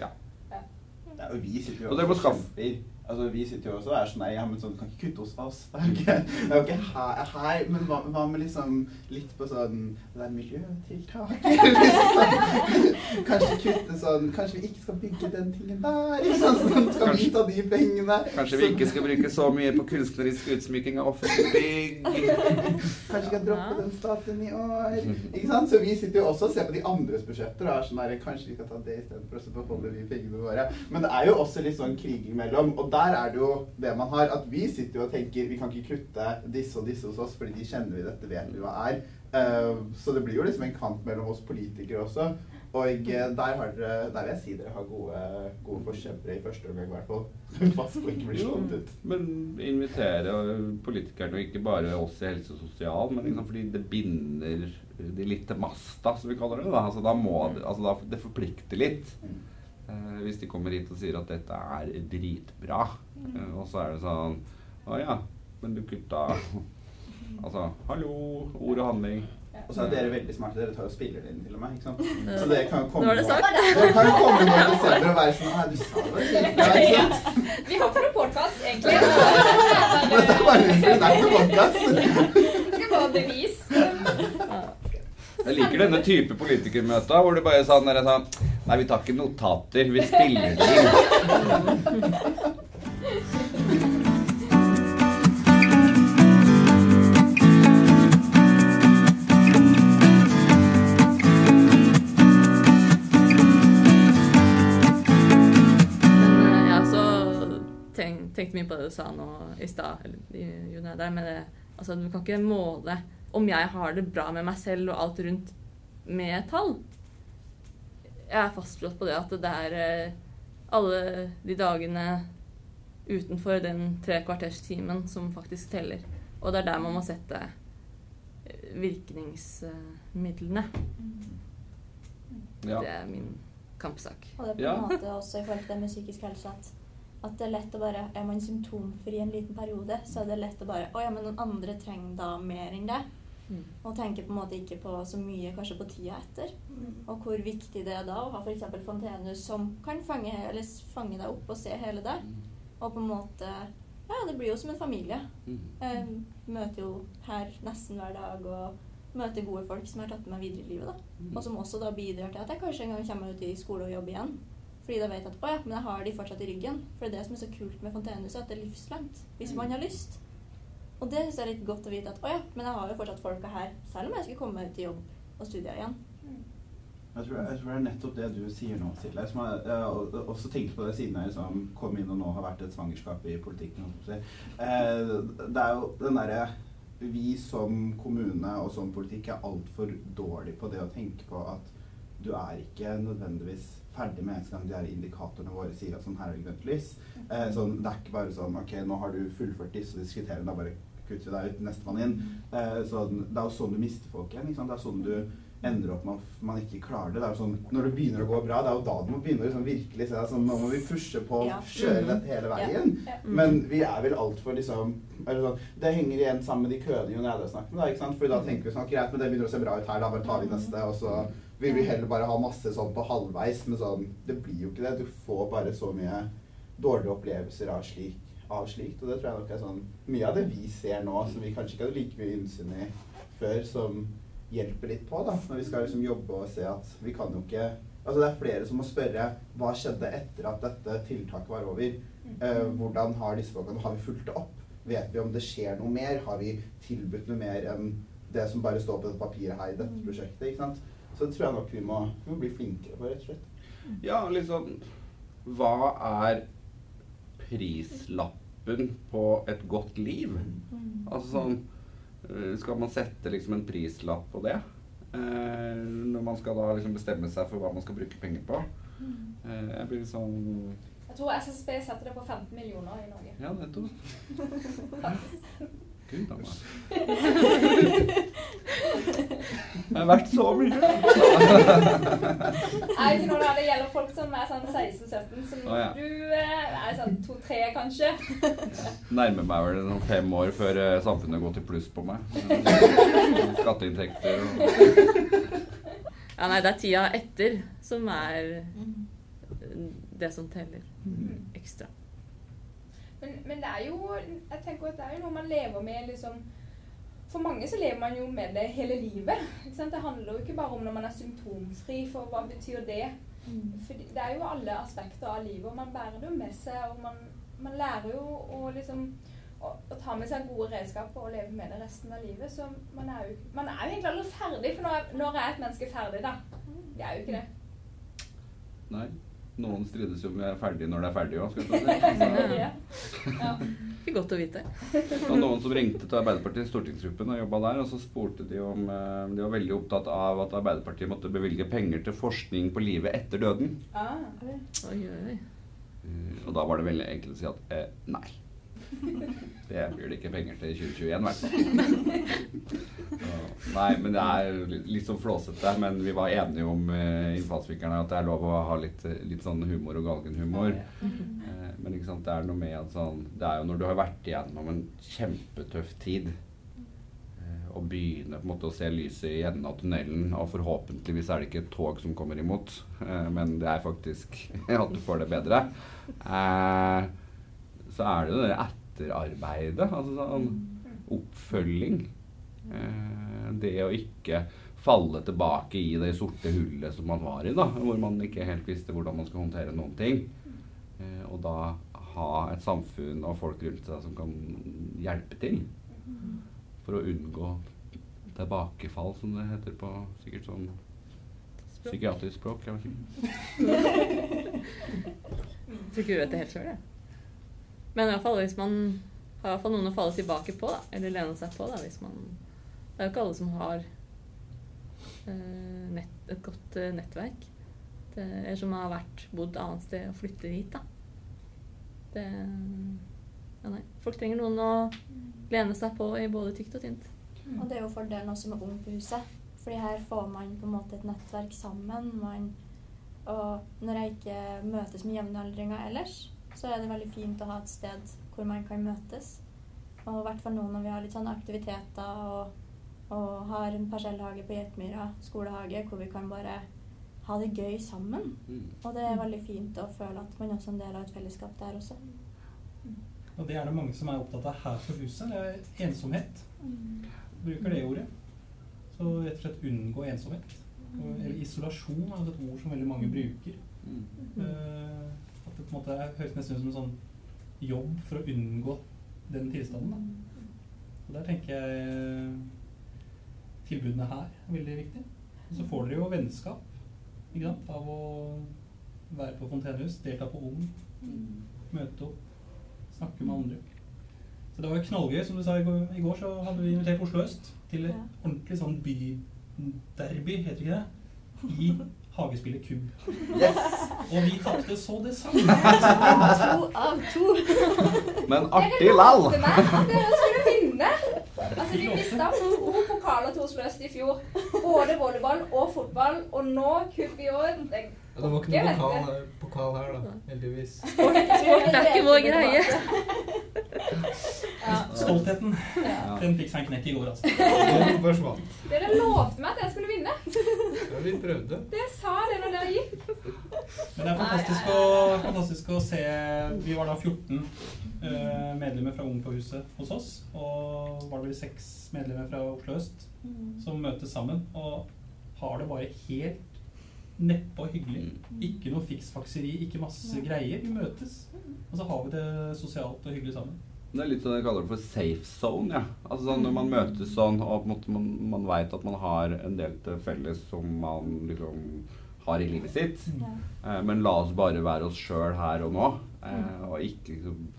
Ja. Det er jo vi sitter jo Og dere må skaffe- og. Altså, vi sitter jo også og er sånn Nei, ja, men sånn, kan ikke kutte hos oss. Det er jo ikke, det er jo ikke her, her. Men hva, hva med liksom litt på sånn Det er miljøtiltak. Liksom. Kanskje kutte sånn Kanskje vi ikke skal bygge den tingen der. Sant? Sånn, skal vi ta de pengene? Kanskje vi ikke skal bruke så mye på kunstnerisk utsmykking av offentlige bygg. Kanskje vi skal droppe den statuen i år. Ikke sant? Så vi sitter jo også og ser på de andres budsjetter og er sånn der, Kanskje vi skal ta det istedenfor å beholde de pengene våre. Men det er jo også litt sånn kriging mellom. Og der er det jo det man har. At vi sitter jo og tenker vi kan ikke kutte disse og disse hos oss, fordi de kjenner vi dette, vet vi hva er. Eh, så det blir jo liksom en kamp mellom oss politikere også. Og eh, der, har dere, der vil jeg si dere har gode, gode forkjempere i første omgang, i hvert fall. Pass på ikke bli slått ut. Men invitere politikerne, og ikke bare oss i helse og sosial, men liksom fordi det binder de litt til masta, som vi kaller det. Da. Altså, da må altså, da, det forplikter litt. Eh, hvis de kommer hit og sier at dette er dritbra, eh, og så er det sånn Å ja, men du kutta Altså, hallo, ord og handling. Og så er dere veldig smarte. Dere tar og spiller det inn til og med. ikke sant? Så det kan jo komme Nå var det sagt. Dere kan jo komme noen desember og være sånn Nei, du sa det ikke. Ja, ikke? Vi har på noen podkast, egentlig. Dette er bare det er ikke podcast. Skal bare bevis. Jeg liker denne type politikermøter hvor du bare sa sånn, dere er sånn Nei, vi tar ikke notater, vi spiller det inn. Men eh, jeg har også tenkt, tenkt mye på det du sa nå i stad, med det Altså, du kan ikke måle om jeg har det bra med meg selv og alt rundt med tall. Jeg er fastslått på det at det er eh, alle de dagene utenfor den tre kvarters timen som faktisk teller. Og det er der man må sette eh, virkningsmidlene. Ja. Det er min kampsak. Og det er på Ja. en måte også i forhold til det med psykisk helse at, at det er lett å bare Er man symptomfri en liten periode, så er det lett å bare Å ja, men noen andre trenger da mer enn det. Mm. Og tenker på en måte ikke på så mye kanskje på tida etter. Og hvor viktig det er da å ha f.eks. fontenehus som kan fange, eller fange deg opp og se hele deg. Og på en måte Ja, det blir jo som en familie. Mm. Jeg møter jo her nesten hver dag og møter gode folk som har tatt meg videre i livet. da. Mm. Og som også da bidrar til at jeg kanskje en gang kommer ut i skole og jobb igjen. Fordi da vet jeg at å ja, men jeg har de fortsatt i ryggen. For det er det som er så kult med Fontenehuset, at det er livslangt. Hvis man har lyst. Og det synes jeg er litt godt å vite at å ja, men jeg har jo fortsatt folka her, selv om jeg skulle komme ut i jobb og studier igjen. Jeg tror, jeg tror det er nettopp det du sier nå, Silje. Som jeg, jeg har også tenkt på det siden jeg liksom kom inn og nå har vært et svangerskap i politikken. Eh, Det er jo den derre Vi som kommune og som politikk er altfor dårlig på det å tenke på at du er ikke nødvendigvis ferdig med en gang de her indikatorene våre sier at sånn her er det grønt lys. Eh, sånn, det er ikke bare sånn Ok, nå har du fullført disse kriteriene, da bare kutter deg ut, nestemann inn. Eh, sånn, det er jo sånn du mister folk igjen. Det er sånn du ender opp med at man ikke klarer det. det sånn, når det begynner å gå bra, det er jo da du må begynne å liksom virkelig se deg sånn, Nå må vi pushe på, Ja. kjøre det hele veien. Ja. Men vi er vel altfor liksom eller sånn, Det henger igjen sammen med de køene Jon Eide snakket med. da, ikke sant? For da tenker vi sånn Greit, men det begynner å se bra ut her, da bare tar vi neste. Og så vil vi heller bare ha masse sånn på halvveis. Men sånn, det blir jo ikke det. Du får bare så mye dårlige opplevelser av, slik, av slikt. Og det tror jeg nok er sånn mye av det vi ser nå, som vi kanskje ikke hadde like mye innsyn i før, som hjelper litt på, da. Når vi skal liksom jobbe og se at vi kan jo ikke Altså det er flere som må spørre hva skjedde etter at dette tiltaket var over. Eh, hvordan har disse folkene Har vi fulgt det opp? Vet vi om det skjer noe mer? Har vi tilbudt noe mer enn det som bare står på dette papiret her i dette prosjektet? ikke sant? Så det tror jeg nok vi må, vi må bli flinkere på, rett og slett. Ja, liksom Hva er prislappen på et godt liv? Altså sånn eh, Skal man sette liksom en prislapp på det? Eh, når man skal da liksom bestemme seg for hva man skal bruke penger på? Eh, jeg blir litt sånn Jeg tror SSB setter det på 15 millioner i Norge. Ja, nettopp. Gud a meg. Jeg har vært så mye. Nei, ikke når det gjelder folk som er sånn 16-17, som Å, ja. du eh, er sånn 2-3 kanskje. Nærmer meg vel sånn fem år før eh, samfunnet går til pluss på meg. Skatteinntekter og Ja, nei, det er tida etter som er eh, det som teller ekstra. Men, men det er jo jeg tenker at det er jo noe man lever med liksom For mange så lever man jo med det hele livet. Ikke sant? Det handler jo ikke bare om når man er symptomfri, for hva betyr det? For det er jo alle aspekter av livet, og man bærer det jo med seg. Og man, man lærer jo å liksom å, å ta med seg gode redskaper og leve med det resten av livet. Så man er jo, man er jo egentlig aldri ferdig. For når, når er et menneske ferdig, da? Det er jo ikke det. Nei. Noen strides jo om vi er ferdig når det er ferdig òg, skal vi si. Ja. Ja. Ikke godt å vite. Det var noen som ringte til Arbeiderpartiets stortingsgruppen og jobba der, og så spurte de om eh, De var veldig opptatt av at Arbeiderpartiet måtte bevilge penger til forskning på livet etter døden. Ah. okay. oi, oi. Eh, Og da var det veldig enkelt å si at eh, nei. Det blir det ikke penger til i 2021, i hvert fall. Nei, men det er litt, sånn flåsete. Men vi var enige om eh, innfallsvinkelen at det er lov å ha litt, litt sånn humor og galgenhumor. Eh, men ikke sant, det er noe med at sånn Det er jo når du har vært igjennom en kjempetøff tid eh, og begynner på en måte å se lyset i enden av tunnelen, og forhåpentligvis er det ikke et tog som kommer imot, eh, men det er faktisk at du får det bedre, eh, så er det jo det etterarbeidet. Altså sånn oppfølging. Eh, det å ikke falle tilbake i det sorte hullet som man var i, da, hvor man ikke helt visste hvordan man skal håndtere noen ting. Eh, og da ha et samfunn og folk rundt seg som kan hjelpe til. For å unngå tilbakefall, som det heter på sikkert sånn psykiatrisk språk. Jeg vet ikke. Tror ikke du vet det helt sjøl, jeg. Men i hvert fall hvis man har i hvert fall noen å falle tilbake på, da. Eller lene seg på, da, hvis man Det er jo ikke alle som har uh, nett, et godt uh, nettverk. Det, eller som har vært bodd annet sted og flyttet hit, da. Det Ja, nei. Folk trenger noen å lene seg på i både tykt og tynt. Og det er jo fordelen også med Ung på huset. Fordi her får man på en måte et nettverk sammen. Man, og når jeg ikke møtes med jevnaldringer ellers, så er det veldig fint å ha et sted hvor man kan møtes. Og i hvert fall nå når vi har litt sånn aktiviteter og, og har en parsellhage på Geitmyra skolehage hvor vi kan bare ha det gøy sammen. Mm. Og det er veldig fint å føle at man også er en del av et fellesskap der også. Og det er det mange som er opptatt av her på huset. Det er ensomhet. Bruker det ordet. Så rett og slett unngå ensomhet. Og, eller isolasjon er et ord som veldig mange bruker. Mm. På en måte høres nesten ut som en sånn jobb for å unngå den tilstanden. Da. Og der tenker jeg tilbudene her er veldig viktig. Og så får dere jo vennskap ikke sant? av å være på fontenehus, delta på Ung, møte opp, snakke med andre. Så det var jo knallgøy. Som du sa i går, i går så hadde vi invitert Oslo øst til et ordentlig sånn byderby, heter det ikke det? I hagespillet Kubb. Yes! Og vi tapte så det samme. To av to. Men artig lall! dere skulle vinne. Altså, Vi mista to pokaler til Oslo øst i fjor. Både volleyball og fotball. Og nå kubb i år. Det Ja, det var ikke noe pokal, pokal her, da. Heldigvis. Sport er ikke vår greie. Ja. Stoltheten, Ja. den fikk seg en knekk i går, altså. Den forsvant. Dere lovte meg at jeg skulle vinne. Ja, vi prøvde. Dere sa det når dere gikk. Men det er fantastisk å, fantastisk å se Vi var da 14 eh, medlemmer fra Ung på huset hos oss. Og var det vel seks medlemmer fra Oslo øst som møtes sammen. Og har det bare helt neppe og hyggelig. Ikke noe fiksfakseri, ikke masse greier. Vi møtes. Og så har vi det sosialt og hyggelig sammen. Det er litt sånn jeg kaller det for safe zone. ja. Altså sånn Når man møtes sånn, og på en måte man, man veit at man har en del til felles som man liksom har i livet sitt. Ja. Eh, men la oss bare være oss sjøl her og nå. Eh, og ikke liksom,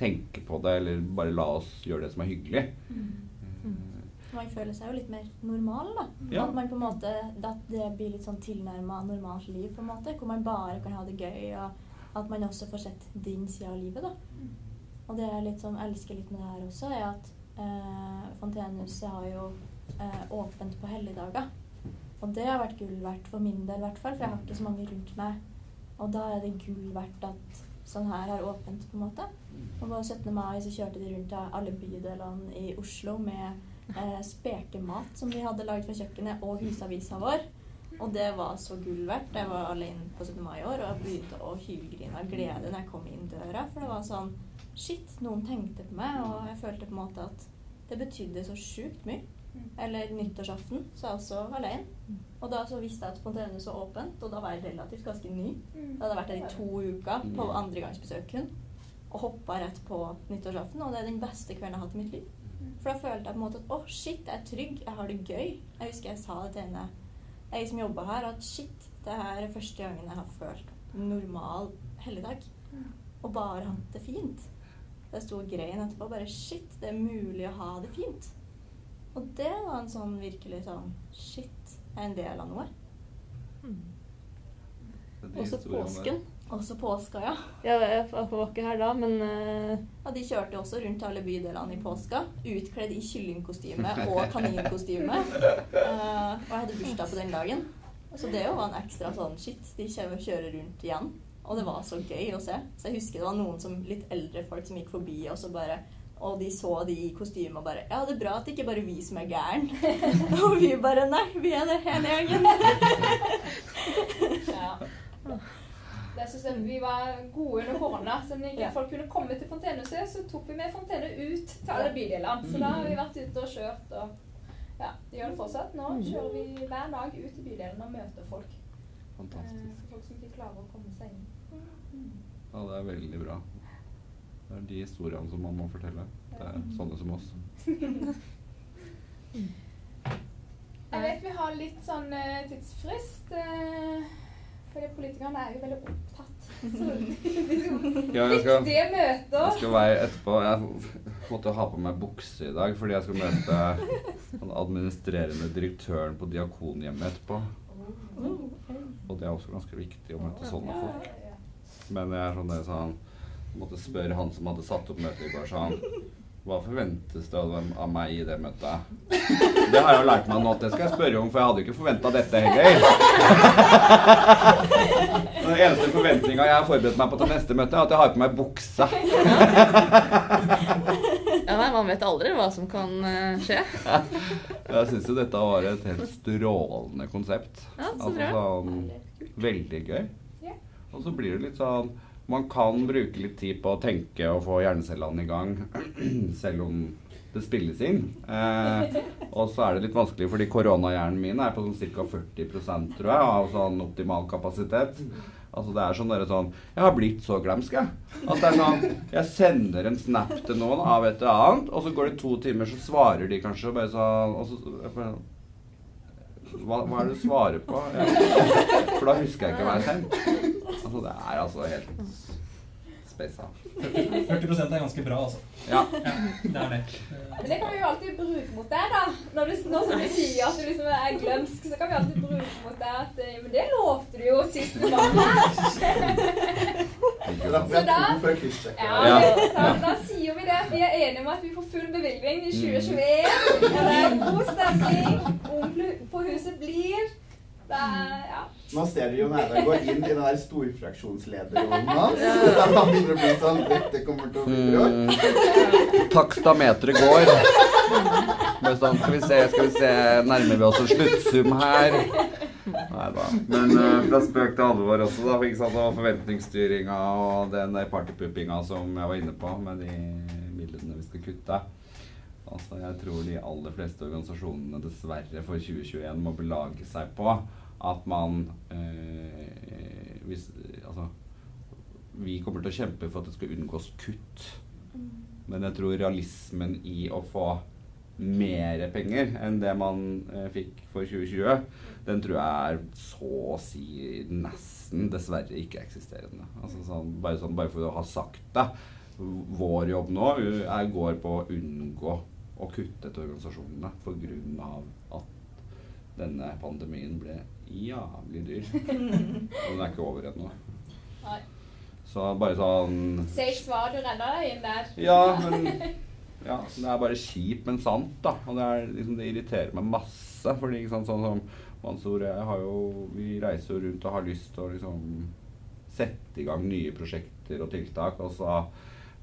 tenke på det, eller bare la oss gjøre det som er hyggelig. Man føler seg jo litt mer normal, da. Ja. At man på en måte, at det blir litt sånn tilnærma normalt liv, på en måte. Hvor man bare kan ha det gøy, og at man også får sett din side av livet, da. Og det jeg liksom elsker litt med det her også, er at eh, Fontenehuset har jo eh, åpent på helligdager. Og det har vært gull verdt for min del, i hvert fall, for jeg har ikke så mange rundt meg. Og da er det gull verdt at sånn her har åpent, på en måte. Og på 17. mai så kjørte de rundt til alle bydelene i Oslo med eh, spekemat som vi hadde laget fra kjøkkenet, og husavisa vår. Og det var så gull verdt. Jeg var alene på 17. mai i år, og jeg begynte å hylgrine av glede når jeg kom inn døra. For det var sånn Shit, noen tenkte på meg, og jeg følte på en måte at det betydde så sjukt mye. Eller nyttårsaften, så er jeg også alene. Og da så visste jeg at fontene så åpent, og da var jeg relativt ganske ny. Da hadde jeg vært der i to uker på andregangsbesøk kun. Og hoppa rett på nyttårsaften, og det er den beste kvelden jeg har hatt i mitt liv. For da følte jeg på en måte at å, shit, jeg er trygg, jeg har det gøy. Jeg husker jeg sa det til henne, jeg som jobba her, at shit, det her er første gangen jeg har følt normal helligdag. Og bare hatt det fint. Det sto greien etterpå. Bare shit, det er mulig å ha det fint. Og det var en sånn virkelig sånn Shit, jeg er en del av noe. Er Også påsken. Også påska, ja. Ja, jeg var ikke her da, men eh, Ja, De kjørte jo også rundt alle bydelene i påska, utkledd i kyllingkostyme og kaninkostyme. uh, og jeg hadde bursdag på den dagen. Så det jo var en ekstra sånn shit. De kjører rundt igjen. Og det var så gøy å se. Så jeg husker det var noen som, litt eldre folk som gikk forbi, og så bare og de så de i kostyme og bare Ja, det er bra at det ikke bare er vi som er gæren. og vi bare Nei, vi er det hele gjengen. Ja. Det synes jeg vi var gode under korona. Så når ikke Ja. folk kunne komme til Fontenehuset, så tok vi med fontene ut til alle bydelene. Så da har vi vært ute og kjørt og ja, det gjør det fortsatt. Nå kjører vi hver dag ut i bydelene og møter folk. Eh, folk som ikke klarer å komme seg inn. Ja, det er veldig bra. Det er de historiene som man må fortelle. Det er sånne som oss. Jeg vet vi har litt sånn eh, tidsfrist. Politikerne er jo veldig opptatt. Så Ja, jeg skal, viktige møter. jeg skal være etterpå. Jeg måtte ha på meg bukse i dag fordi jeg skal møte den administrerende direktøren på Diakonhjemmet etterpå. Og det er også ganske viktig å møte sånne folk. Men jeg er sånn det er sånn måtte spørre han som hadde satt opp møtet i går, sånn Hva forventes det av av meg i det møtet? Det har jeg jo lært meg nå at det skal jeg spørre om, for jeg hadde jo ikke forventa dette heller. Den eneste forventninga jeg har forberedt meg på til neste møte, er at jeg har på meg bukse. Ja, nei, Man vet aldri hva som kan eh, skje. Jeg syns jo dette var et helt strålende konsept. Ja, så Altså sånn veldig gøy. Og så blir det litt sånn Man kan bruke litt tid på å tenke og få hjernecellene i gang, selv om det spilles inn. Eh, og så er det litt vanskelig, fordi koronahjernen min er på sånn ca. 40% tror jeg, av sånn optimal kapasitet. Altså det er sånn dere sånn Jeg har blitt så glemsk, jeg. At det er sånn Jeg sender en snap til noen av et eller annet, og så går det to timer, så svarer de kanskje og bare sånn og så, hva, hva er det du svarer på? For da husker jeg ikke hva jeg sendte. Altså, det er altså helt spesa. 40% er ganske bra, altså. Ja. Ja, det er det. Men det kan vi jo alltid bruke mot deg, da. Når du, nå som du sier at du liksom er glømsk, så kan vi alltid bruke mot deg at eh, Men det lovte du jo sist du var her. Så Da. Ja, Ja. da sier vi det. Vi er enige om at vi får full bevilgning i 2021. Og det er god stemning. Ung på huset blir. Det er, ja. Nå ser vi jo Nærvær gå inn i den der storfraksjonslederrollen hans. Da han begynner å bli sånn Dette kommer til å bli bra. Mm, takstameteret går. Men sånn, skal vi se, skal vi se Nærmer vi oss en sluttsum her? Nei da. Men uh, fra spøk til alvor også, da. Ikke sant? Og forventningsstyringa og den der partypuppinga som jeg var inne på, med de midlene vi skal kutte. Altså, jeg tror de aller fleste organisasjonene dessverre for 2021 må belage seg på at man eh, hvis, Altså Vi kommer til å kjempe for at det skal unngås kutt. Men jeg tror realismen i å få mer penger enn det man eh, fikk for 2020, den tror jeg er så å si nesten dessverre ikke eksisterende. Altså sånn, bare, sånn, bare for å ha sagt det. Vår jobb nå er, går på å unngå å kutte til organisasjonene pga. at denne pandemien ble jævlig dyr. Og den er ikke over ennå. Så bare sånn Seigt svar, du renner deg inn der. Ja, men ja, Det er bare kjipt, men sant, da. Og det, er, liksom, det irriterer meg masse. Fordi ikke sant, sånn som Mansour og jeg har jo Vi reiser jo rundt og har lyst til å liksom sette i gang nye prosjekter og tiltak. Og så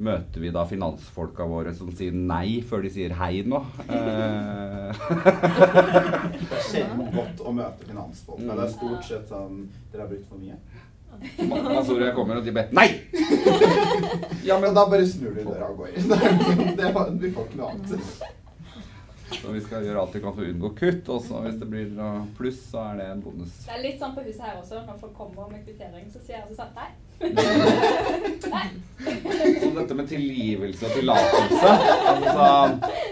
møter vi da finansfolka våre som sier nei før de sier hei nå. Eh, Det er sjelden godt å møte finansfolk. men Det er stort sett sånn Dere har brukt for mye. Mange Mansour jeg kommer, og de bare Nei! Ja, men da bare snur du døra og går inn. Vi får ikke noe annet. Så vi skal gjøre alt vi kan for å unngå kutt. Og hvis det blir pluss, så er det en bonus. Det er litt sånn på huset her også. Når folk kommer med kvittering, så sier jeg altså sånn Nei. Så dette med tilgivelse og tillatelse altså,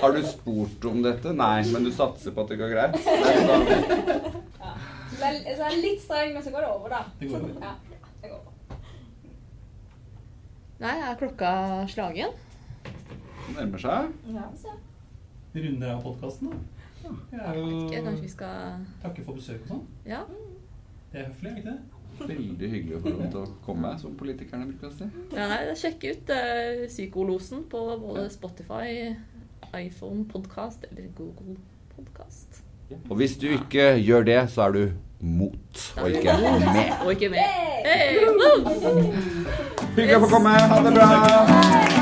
Har du spurt om dette? Nei, men du satser på at det går greit? Sånn, Ja. Så det er, så er litt streng, men så går det over, da. Det går over. Ja, det går over. Nei, er klokka slagen? det nærmer seg. Ja, så. Vi runder av podkasten, da. Jeg er Ikke, jo kanskje vi skal takke for besøk og sånn. Ja. Det er høflig, er det ikke det? Veldig hyggelig å få lov til å komme, som politikerne bruker å si. ja nei, sjekk ut uh, Psykolosen på både Spotify, iPhone Podcast eller Google Podcast. Og hvis du ikke gjør det, så er du mot, og ikke med. Og ikke med. Hey! Hey! Hyggelig å få komme. Ha det bra.